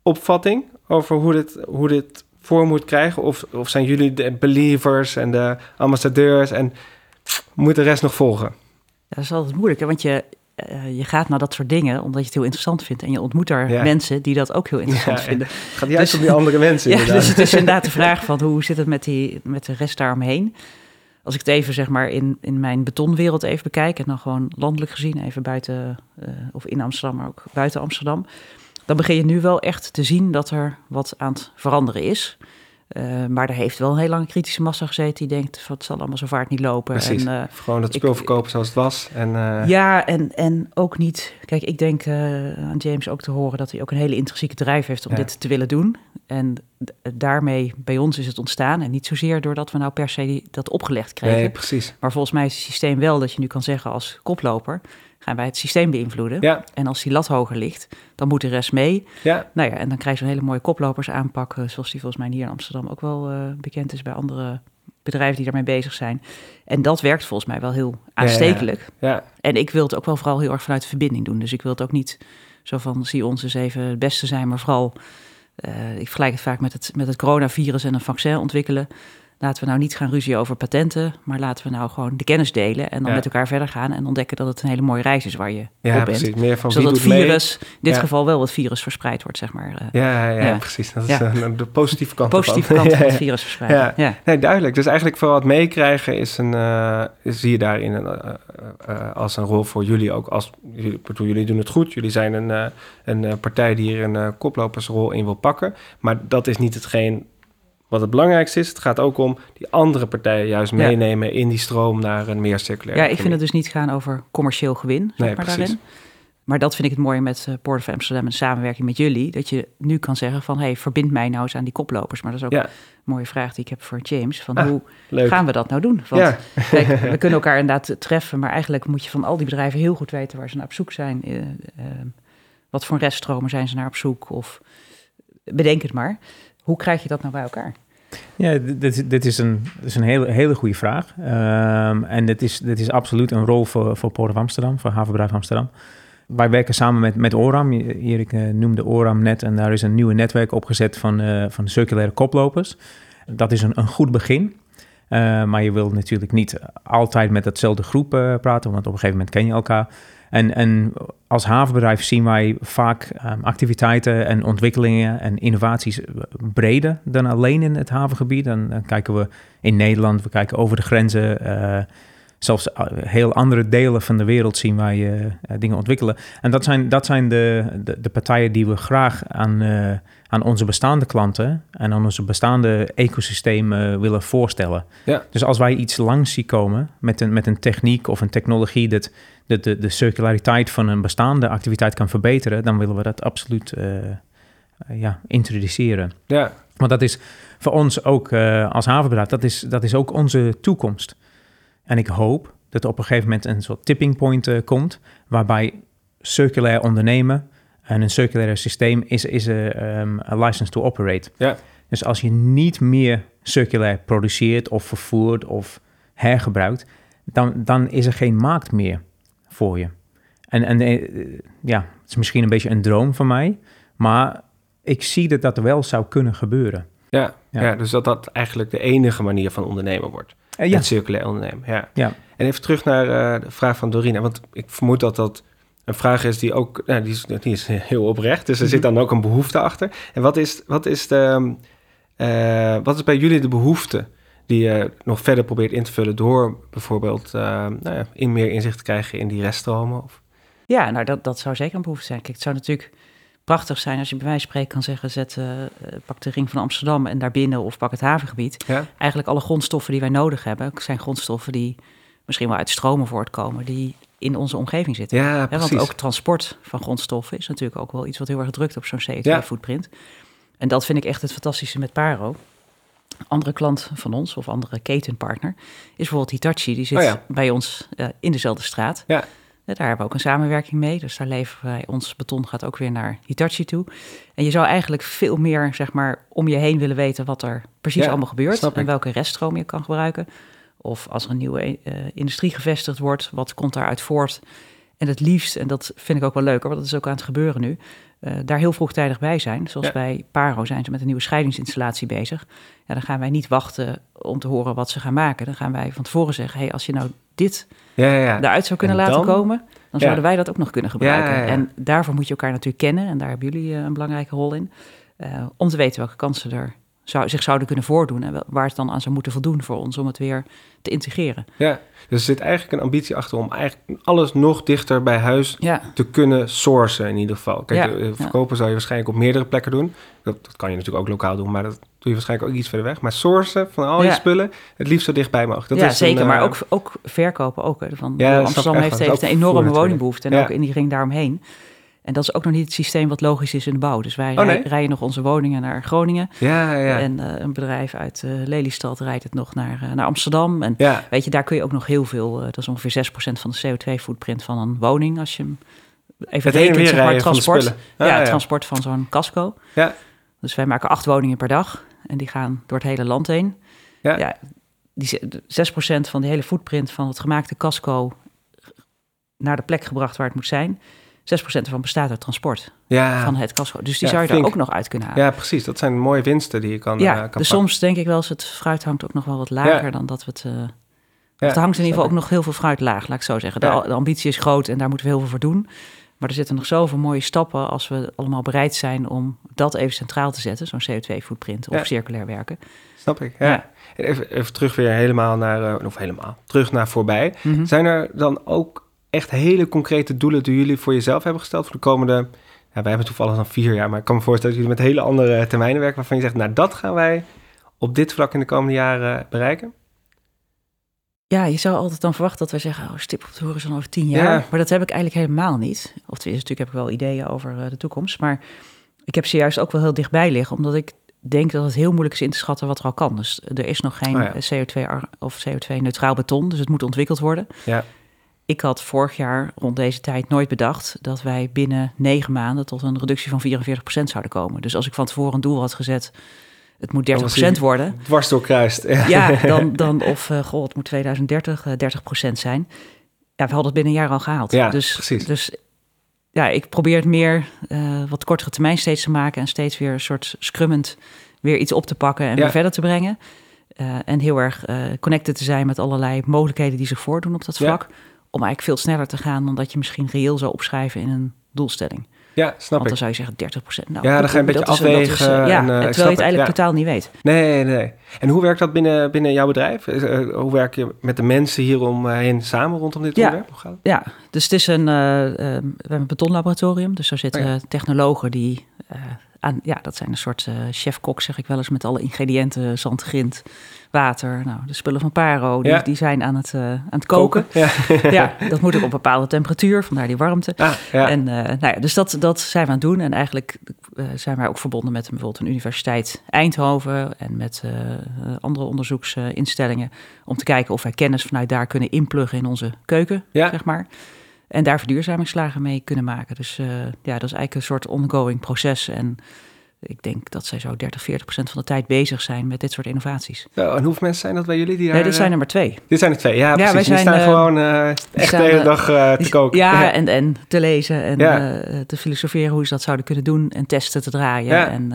opvatting over hoe dit, hoe dit vorm moet krijgen? Of, of zijn jullie de believers en de ambassadeurs en moet de rest nog volgen? Ja, dat is altijd moeilijk, hè? want je, eh, je gaat naar dat soort dingen omdat je het heel interessant vindt. En je ontmoet daar Ja. mensen die dat ook heel interessant Ja, vinden. Het gaat juist Dus- om die andere mensen Ja, dus het is inderdaad de vraag van hoe zit het met, die, met de rest daaromheen. Als ik het even zeg maar in, in mijn betonwereld even bekijk... en dan gewoon landelijk gezien, even buiten eh, of in Amsterdam, maar ook buiten Amsterdam... dan begin je nu wel echt te zien dat er wat aan het veranderen is. Eh, maar er heeft wel een hele lange kritische massa gezeten... die denkt, van, het zal allemaal zo vaart niet lopen. Precies. En, eh, Gewoon dat ik- spul verkopen zoals het was. En, eh, ja, en, en ook niet. Kijk, ik denk aan James ook te horen dat hij ook een hele intrinsieke drijf heeft om Ja. dit te willen doen. En daarmee bij ons is het ontstaan. En niet zozeer doordat we nou per se die- dat opgelegd kregen. nee, precies. Maar volgens mij is het systeem wel dat je nu kan zeggen als koploper. Gaan wij het systeem beïnvloeden? Ja, En als die lat hoger ligt, dan moet de rest mee. ja, Nou ja, en dan krijg je een hele mooie koplopers aanpak. eh, Zoals die volgens mij hier in Amsterdam ook wel eh, bekend is bij andere bedrijven die daarmee bezig zijn. En dat werkt volgens mij wel heel aanstekelijk. ja. En ik wil het ook wel vooral heel erg vanuit de verbinding doen. Dus ik wil het ook niet zo van, zie ons eens even het beste zijn, maar vooral, eh, ik vergelijk het vaak met het, met het coronavirus en een vaccin ontwikkelen. Laten we nou niet gaan ruzie over patenten, maar laten we nou gewoon de kennis delen en dan Ja. met elkaar verder gaan en ontdekken dat het een hele mooie reis is waar je ja op bent. precies. Meer van Zodat het doet mee. virus, in dit Ja. geval wel het virus verspreid wordt, zeg maar. eh, Ja, ja, ja, precies. Dat is eh, de positieve kant positieve kant van het virus verspreiden. Ja. Ja. Nee, duidelijk. Dus eigenlijk vooral het meekrijgen is een, eh, zie je daarin een, eh, eh, eh, als een rol voor jullie ook. Als, jullie, bedoel, jullie doen het goed. Jullie zijn een, eh, een eh, partij die hier een eh, koplopersrol in wil pakken. Maar dat is niet hetgeen wat het belangrijkste is. Het gaat ook om die andere partijen juist Ja. meenemen in die stroom naar een meer circulaire Ja, ik vind het dus niet gaan over commercieel gewin, zeg Nee, maar precies. daarin. Maar dat vind ik het mooie met eh, Port of Amsterdam en samenwerking met jullie. Dat je nu kan zeggen van, hey, verbind mij nou eens aan die koplopers. Maar dat is ook Ja. een mooie vraag die ik heb voor James. Van Ah, hoe Leuk. gaan we dat nou doen? Want ja, kijk, we kunnen elkaar inderdaad treffen. Maar eigenlijk moet je van al die bedrijven heel goed weten waar ze naar op zoek zijn. Eh, eh, wat voor reststromen zijn ze naar op zoek? Of bedenk het maar. Hoe krijg je dat nou bij elkaar? Ja, dit- dit, is een, is een hele, hele goede vraag. Ehm, en dit is, dit is absoluut een rol voor, voor Port of Amsterdam, voor Havenbedrijf Amsterdam. Wij werken samen met, met ORAM. Erik eh, noemde ORAM net en daar is een nieuwe netwerk opgezet van, eh, van circulaire koplopers. Dat is een, een goed begin. Eh, maar je wil natuurlijk niet altijd met hetzelfde groep praten, want op een gegeven moment ken je elkaar. En, en als havenbedrijf zien wij vaak ehm, activiteiten en ontwikkelingen en innovaties breder dan alleen in het havengebied. Dan, dan kijken we in Nederland, we kijken over de grenzen. eh, zelfs eh, heel andere delen van de wereld zien wij eh, eh, dingen ontwikkelen. En dat zijn, dat zijn de, de, de partijen die we graag aan, eh, aan onze bestaande klanten en aan onze bestaande ecosysteem eh, willen voorstellen. Ja. Dus als wij iets langs zien komen met een, met een techniek of een technologie dat de, de, de circulariteit van een bestaande activiteit kan verbeteren, dan willen we dat absoluut eh, eh, ja, introduceren. ja, Want dat is voor ons ook eh, als havenbedrijf, dat is, dat is ook onze toekomst. En ik hoop dat er op een gegeven moment een soort tipping point komt, waarbij circulair ondernemen en een circulaire systeem is, is eh, ehm, a license to operate. Ja. Dus als je niet meer circulair produceert of vervoert of hergebruikt, dan, dan is er geen markt meer voor je. En, en eh, ja, het is misschien een beetje een droom van mij, maar ik zie dat dat wel zou kunnen gebeuren. ja, Ja. ja. Dus dat dat eigenlijk de enige manier van ondernemen wordt. Eh, ja, Het circulair ondernemen, ja. Ja. En even terug naar eh, de vraag van Dorina. Want ik vermoed dat dat een vraag is die ook... Nou, die, is, die is heel oprecht, dus er zit dan ook een behoefte achter. En wat is, wat is, de, eh, wat is bij jullie de behoefte... die je nog verder probeert in te vullen... door bijvoorbeeld eh, nou ja, in meer inzicht te krijgen in die reststromen? Of, Ja, nou dat, dat zou zeker een behoefte zijn. Kijk, het zou natuurlijk prachtig zijn als je bij wijze van spreken kan zeggen... Zet, eh, pak de ring van Amsterdam en daarbinnen of pak het havengebied. ja? Eigenlijk alle grondstoffen die wij nodig hebben... zijn grondstoffen die misschien wel uit stromen voortkomen... die in onze omgeving zitten. ja, precies. want ook transport van grondstoffen is natuurlijk ook wel iets wat heel erg drukt op zo'n Ja. CO2-footprint. En dat vind ik echt het fantastische met Paro. Andere klant van ons of andere ketenpartner is bijvoorbeeld Hitachi. Die zit Oh ja. bij ons eh, in dezelfde straat. Ja. Eh, Daar hebben we ook een samenwerking mee. Dus daar leveren wij ons beton gaat ook weer naar Hitachi toe. En je zou eigenlijk veel meer zeg maar om je heen willen weten wat er precies Ja, allemaal gebeurt en welke reststroom je kan gebruiken. Of als er een nieuwe eh, industrie gevestigd wordt, wat komt daaruit voort? En het liefst, en dat vind ik ook wel leuker, want dat is ook aan het gebeuren nu, eh, daar heel vroegtijdig bij zijn. Zoals Ja. bij Paro zijn ze met een nieuwe scheidingsinstallatie bezig. Ja, dan gaan wij niet wachten om te horen wat ze gaan maken. Dan gaan wij van tevoren zeggen, hey, als je nou dit Ja, ja, ja. eruit zou kunnen En laten komen, dan zouden wij dat ook nog kunnen gebruiken. En daarvoor moet je elkaar natuurlijk kennen. En daar hebben jullie eh, een belangrijke rol in. eh, om te weten welke kansen er zou, zich zouden kunnen voordoen. En waar het dan aan zou moeten voldoen voor ons om het weer te integreren. ja. Dus er zit eigenlijk een ambitie achter om eigenlijk alles nog dichter bij huis Ja, te kunnen sourcen in ieder geval. Kijk, Ja, eh, ja. verkopen zou je waarschijnlijk op meerdere plekken doen. Dat, dat kan je natuurlijk ook lokaal doen, maar dat doe je waarschijnlijk ook iets verder weg. Maar sourcen van al je spullen, het liefst zo dichtbij mogelijk. Dat ja is een, zeker. maar eh, ook, ook verkopen ook. Hè, van, Amsterdam heeft, heeft een enorme woningbehoefte. En ook in die ring daaromheen. En dat is ook nog niet het systeem wat logisch is in de bouw. Dus wij Oh, nee? rij- rijden nog onze woningen naar Groningen. Ja, ja, En eh, een bedrijf uit eh, Lelystad rijdt het nog naar, eh, naar Amsterdam. En ja. Weet je, daar kun je ook nog heel veel, dat is ongeveer 6% van de CO2-footprint van een woning. Als je hem even Het rekent, zeg maar, transport. ja, Ah, het transport van zo'n casco. Ja. Dus wij maken acht woningen per dag en die gaan door het hele land heen. Ja. die, ze- de 6% van de hele footprint van het gemaakte casco naar de plek gebracht waar het moet zijn. 6% ervan bestaat uit transport Ja. van het casco. Dus die Ja, zou je daar ook nog uit kunnen halen. ja, precies. Dat zijn mooie winsten die je kan, Ja, eh, kan dus pakken. soms denk ik wel eens, het fruit hangt ook nog wel wat lager Ja. dan dat we het... eh, Ja, of er hangt in ieder geval ook nog heel veel fruit laag, laat ik zo zeggen. De, ambitie is groot en daar moeten we heel veel voor doen. Maar er zitten nog zoveel mooie stappen als we allemaal bereid zijn om dat even centraal te zetten. Zo'n CO2-footprint of circulair werken. Snap ik, ja. Ja. Even, even terug weer helemaal naar, eh, of helemaal, terug naar voorbij. Mhm. Zijn er dan ook echt hele concrete doelen die jullie voor jezelf hebben gesteld voor de komende... Ja, wij hebben toevallig dan vier jaar, maar ik kan me voorstellen dat jullie met hele andere termijnen werken waarvan je zegt, nou dat gaan wij op dit vlak in de komende jaren bereiken? Ja, je zou altijd dan verwachten dat wij zeggen, oh, stip op de horizon over tien jaar. Ja. Maar dat heb ik eigenlijk helemaal niet. Of tenminste, natuurlijk heb ik wel ideeën over eh, de toekomst. Maar ik heb ze juist ook wel heel dichtbij liggen, omdat ik denk dat het heel moeilijk is in te schatten wat er al kan. Dus er is nog geen Oh ja. CO2 ar- of CO2-neutraal beton, dus het moet ontwikkeld worden. Ja. Ik had vorig jaar rond deze tijd nooit bedacht dat wij binnen negen maanden tot een reductie van 44% zouden komen. Dus als ik van tevoren een doel had gezet, het moet 30% worden. Dwars doorkruist. Ja. Ja, dan, dan of uh, goh, het moet 2030 uh, 30% zijn. Ja, we hadden het binnen een jaar al gehaald. Ja, dus, precies. Dus ja, ik probeer het meer uh, wat kortere termijn steeds te maken en steeds weer een soort scrummend weer iets op te pakken en Ja. weer verder te brengen. En heel erg connected te zijn met allerlei mogelijkheden die zich voordoen op dat Ja. Om eigenlijk veel sneller te gaan dan dat je misschien reëel zou opschrijven in een doelstelling. Ja, snap Want ik. dan zou je zeggen 30% Nou, Ja, dan ga je een beetje is- afwegen eh, ja, en, ik terwijl je het eigenlijk ja. totaal niet weet. Nee, nee. En hoe werkt dat binnen, binnen jouw bedrijf? Eh, hoe werk je met de mensen hieromheen samen rondom dit Ja. onderwerp? Hoe gaat het? Ja, dus het is een, we hebben een betonlaboratorium. Dus daar zitten Oh ja. technologen die aan, ja, dat zijn een soort eh chef-kok, zeg ik wel eens, met alle ingrediënten, zand, grind, water. Nou, de spullen van Paro, die, Ja. die zijn aan het, eh, aan het koken. Ja. Ja, dat moet ook op een bepaalde temperatuur, vandaar die warmte. Ah, ja. En eh, nou ja, dus dat, dat zijn we aan het doen. En eigenlijk zijn wij ook verbonden met bijvoorbeeld een universiteit Eindhoven en met andere onderzoeksinstellingen om te kijken of wij kennis vanuit daar kunnen inpluggen in onze keuken, Ja. zeg maar. En daar verduurzamingsslagen mee kunnen maken. Dus eh, ja, dat is eigenlijk een soort ongoing proces. En ik denk dat zij zo 30, 40 procent van de tijd bezig zijn met dit soort innovaties. En hoeveel mensen zijn dat bij jullie die daar... Nee, dit zijn eh, er maar twee. dit zijn er twee, ja, Ja, precies. wij die staan eh, gewoon echt de hele dag te koken. Ja, en, en te lezen en Ja. te filosoferen hoe ze dat zouden kunnen doen en testen te draaien. Ja. En,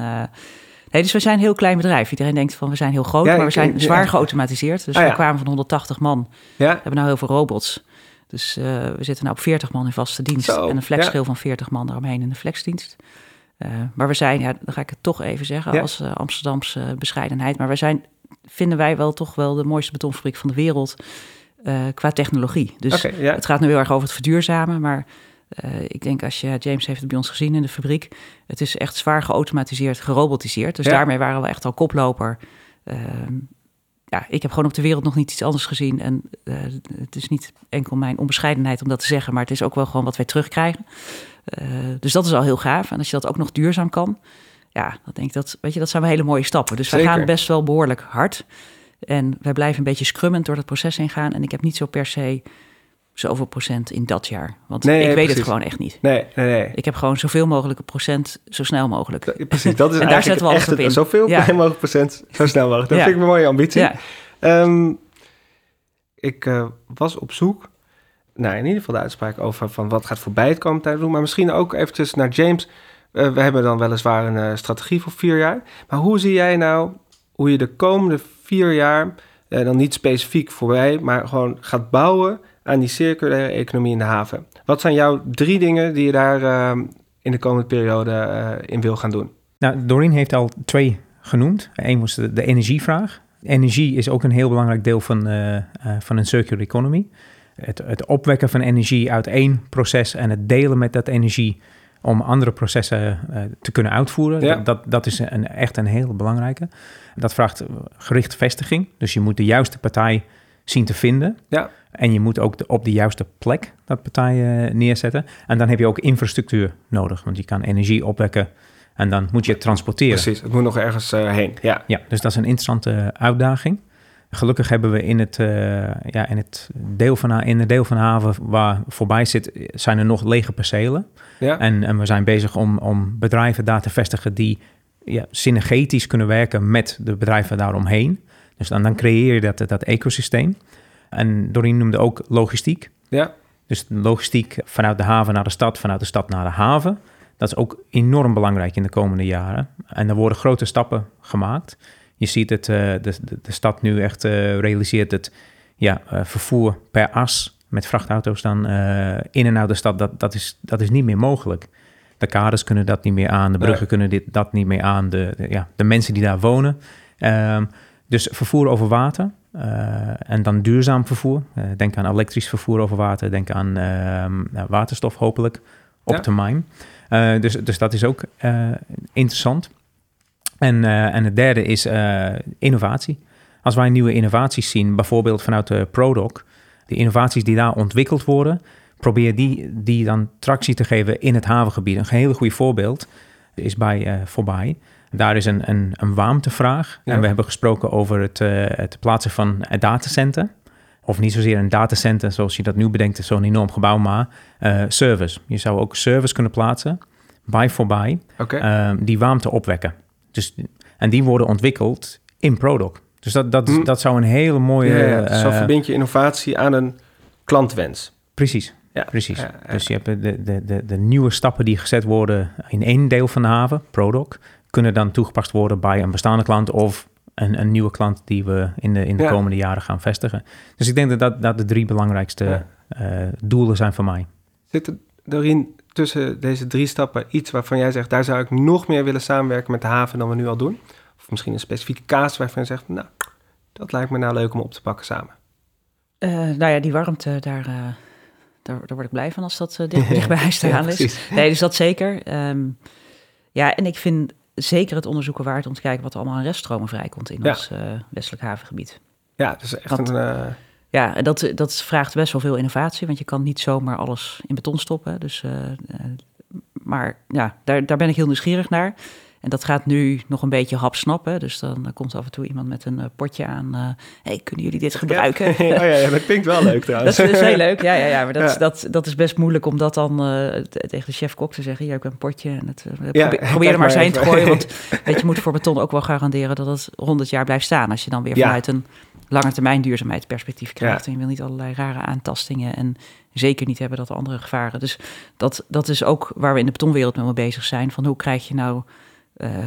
nee, dus we zijn een heel klein bedrijf. Iedereen denkt van we zijn heel groot, Ja, maar we zijn zwaar geautomatiseerd. Dus Ah, we kwamen van 180 man, ja. hebben nou heel veel robots. Dus eh, we zitten nou op 40 man in vaste dienst Zo, en een flexschil ja. van 40 man daaromheen in de flexdienst. Eh, maar we zijn, ja, dan ga ik het toch even zeggen Ja. als eh, Amsterdamse bescheidenheid, maar wij zijn, vinden wij wel toch wel de mooiste betonfabriek van de wereld qua technologie. Dus ja. het gaat nu heel erg over het verduurzamen, maar ik denk als je, James heeft het bij ons gezien in de fabriek, het is echt zwaar geautomatiseerd, gerobotiseerd. Dus Ja. daarmee waren we echt al koploper. Ehm, ja, ik heb gewoon op de wereld nog niet iets anders gezien. En eh, het is niet enkel mijn onbescheidenheid om dat te zeggen, maar het is ook wel gewoon wat wij terugkrijgen. Eh, dus dat is al heel gaaf. En als je dat ook nog duurzaam kan, ja, dan denk ik dat, weet je, dat zijn wel hele mooie stappen. Dus wij Zeker. gaan best wel behoorlijk hard. En wij blijven een beetje scrummend door dat proces heen gaan. En ik heb niet zo per se zoveel procent in dat jaar. Want Nee, ik weet precies. het gewoon echt niet. Nee, nee, nee. Ik heb gewoon zoveel mogelijke procent zo snel mogelijk. Precies, dat is En daar zetten we echt op in. zoveel Ja. mogelijk procent, zo snel mogelijk. Dat Ja. vind ik een mooie ambitie. Ja, Ehm, ik eh, was op zoek naar in ieder geval de uitspraak over van wat gaat voorbij het komende tijd doen. Maar misschien ook eventjes naar James. Eh, we hebben dan weliswaar een eh, strategie voor vier jaar. Maar hoe zie jij nou hoe je de komende vier jaar, dan niet specifiek voorbij, maar gewoon gaat bouwen aan die circulaire economie in de haven? Wat zijn jouw drie dingen die je daar ehm, in de komende periode eh, in wil gaan doen? Nou, Doreen heeft al twee genoemd. Eén was de, de energievraag. Energie is ook een heel belangrijk deel van, eh, eh, van een circular economy. Het, het opwekken van energie uit één proces en het delen met dat energie om andere processen eh, te kunnen uitvoeren. Ja. Dat, dat, dat is een, echt een heel belangrijke. Dat vraagt gerichte vestiging. Dus je moet de juiste partij zien te vinden. Ja. En je moet ook de, op de juiste plek dat partij eh, neerzetten. En dan heb je ook infrastructuur nodig. Want je kan energie opwekken en dan moet je het transporteren. Precies, het moet nog ergens eh, heen. Ja, Ja, dus dat is een interessante uitdaging. Gelukkig hebben we in het, eh, ja, in het deel van, in het deel van de haven waar voorbij zit, zijn er nog lege percelen. ja. En, en we zijn bezig om, om bedrijven daar te vestigen die ja, synergetisch kunnen werken met de bedrijven daaromheen. Dus dan, dan creëer je dat, dat ecosysteem. En Doreen noemde ook logistiek. ja. Dus logistiek vanuit de haven naar de stad, vanuit de stad naar de haven. Dat is ook enorm belangrijk in de komende jaren. En er worden grote stappen gemaakt. Je ziet het, eh, de, de, de stad nu echt eh, realiseert het ja, eh, vervoer per as met vrachtauto's dan in en uit de stad. Dat, dat, is, dat is niet meer mogelijk. De kaders kunnen dat niet meer aan, de bruggen Nee. kunnen dit, dat niet meer aan, de, de- ja, de mensen die daar wonen. Ehm, dus vervoer over water en dan duurzaam vervoer. Eh, denk aan elektrisch vervoer over water, denk aan ehm, waterstof hopelijk op Ja. termijn. Eh, dus, dus dat is ook eh, interessant. En, en het derde is innovatie. Als wij nieuwe innovaties zien, bijvoorbeeld vanuit de ProDoc, de innovaties die daar ontwikkeld worden, probeer die, die dan tractie te geven in het havengebied. Een heel goed voorbeeld is bij uh, Voorbij. Daar is een, een, een warmtevraag. En we hebben gesproken over het, het plaatsen van een datacenter. Of niet zozeer een datacenter zoals je dat nu bedenkt, zo'n enorm gebouw, maar service. Je zou ook service kunnen plaatsen bij Voorbij, okay. die warmte opwekken. Dus, en die worden ontwikkeld in Prodoc. Dus dat, dat, hm. dat zou een hele mooie... Ja, ja. zo verbind je innovatie aan een klantwens. Precies, ja. precies. Dus je hebt de, de, de, de nieuwe stappen die gezet worden in één deel van de haven, Prodoc, kunnen dan toegepast worden bij een bestaande klant of een, een nieuwe klant die we in de, in de komende jaren gaan vestigen. Dus ik denk dat dat, dat de drie belangrijkste uh, doelen zijn voor mij. Zit er erin tussen deze drie stappen iets waarvan jij zegt, daar zou ik nog meer willen samenwerken met de haven dan we nu al doen? Of misschien een specifieke kaas waarvan je zegt, nou, dat lijkt me nou leuk om op te pakken samen. Uh, nou ja, die warmte, daar, uh, daar, daar, word ik blij van als dat uh, dicht, dicht bij huis te halen is. Nee, dus dat zeker. Um, ja, en ik vind zeker het onderzoeken waard om te kijken wat er allemaal aan reststromen vrijkomt in ja. ons westelijk havengebied. Ja, dus echt Want, een ja, en dat, dat vraagt best wel veel innovatie, want je kan niet zomaar alles in beton stoppen. Dus, uh, maar ja, daar, daar ben ik heel nieuwsgierig naar. En dat gaat nu nog een beetje hapsnappen. Dus dan komt af en toe iemand met een uh, potje aan. Uh, hey, kunnen jullie dit gebruiken? Ja, oh ja, ja, dat klinkt wel leuk trouwens. dat is, heel leuk, ja, ja, ja. Maar dat, ja. Dat, dat is best moeilijk om dat dan uh, tegen de chef-kok te zeggen. Hier heb ik een potje. En het, ja, probeer, probeer er maar eens heen te gooien. Want weet je, moet voor beton ook wel garanderen dat het 100 jaar blijft staan. Als je dan weer vanuit een lange termijn duurzaamheidsperspectief krijgt. En je wil niet allerlei rare aantastingen en zeker niet hebben dat er andere gevaren. Dus dat, dat is ook waar we in de betonwereld mee bezig zijn. Van hoe krijg je nou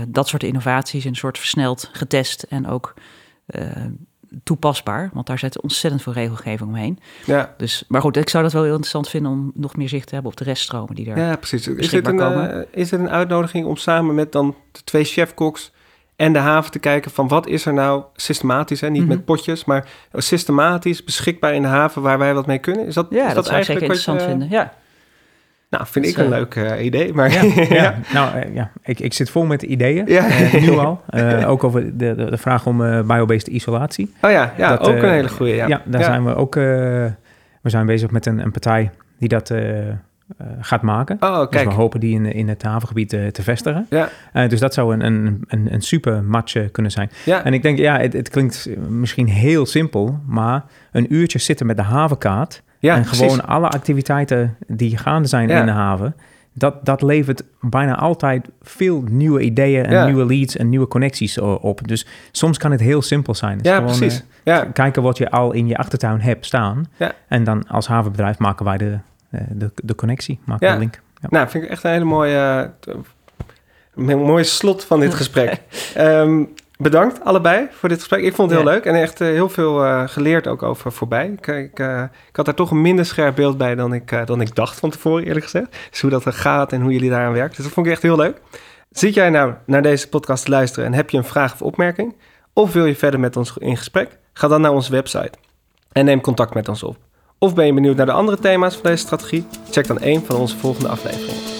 dat soort innovaties in een soort versneld getest en ook uh, toepasbaar. Want daar zit ontzettend veel regelgeving omheen. Ja. Dus, maar goed, ik zou dat wel heel interessant vinden om nog meer zicht te hebben op de reststromen die daar Ja, precies. Is het, een, uh, is het een uitnodiging om samen met dan de twee chefkoks en de haven te kijken van wat is er nou systematisch, hè? niet mm -hmm. met potjes, maar systematisch beschikbaar in de haven waar wij wat mee kunnen? Is dat, ja, is dat, zou ik zeker interessant vinden. Ja. Nou, vind ik een leuk uh, idee. Maar ja, ja. nou uh, ja, ik, ik zit vol met ideeën, uh, nu al. ook over de, de, de vraag om biobased isolatie. Oh ja, ja dat, ook een hele goede. Ja, ja daar zijn we ook. we zijn bezig met een, een partij die dat gaat maken. Oh, kijk. Dus we hopen die in, in het havengebied te vestigen. Ja. Dus dat zou een, een, een, een super match kunnen zijn. Ja. En ik denk, ja, het, het, klinkt misschien heel simpel, maar een uurtje zitten met de havenkaart ja, en gewoon precies. alle activiteiten die gaande zijn ja. in de haven, dat, dat levert bijna altijd veel nieuwe ideeën en ja. nieuwe leads en nieuwe connecties op. Dus soms kan het heel simpel zijn. Dus ja, gewoon, precies. Ja. Kijken wat je al in je achtertuin hebt staan. Ja. En dan als havenbedrijf maken wij de, eh, de, de connectie, maken ja. de link. Ja. Nou, vind ik echt een hele mooie, een mooie slot van dit gesprek. um, bedankt allebei voor dit gesprek. Ik vond het heel ja. leuk en echt uh, heel veel uh, geleerd ook over voorbij. Ik, ik, uh, ik, had daar toch een minder scherp beeld bij dan ik, dan ik dacht van tevoren, eerlijk gezegd. Dus hoe dat er gaat en hoe jullie daaraan werken. Dus dat vond ik echt heel leuk. Zit jij nou naar deze podcast te luisteren en heb je een vraag of opmerking? Of wil je verder met ons in gesprek? Ga dan naar onze website en neem contact met ons op. Of ben je benieuwd naar de andere thema's van deze strategie? Check dan een van onze volgende afleveringen.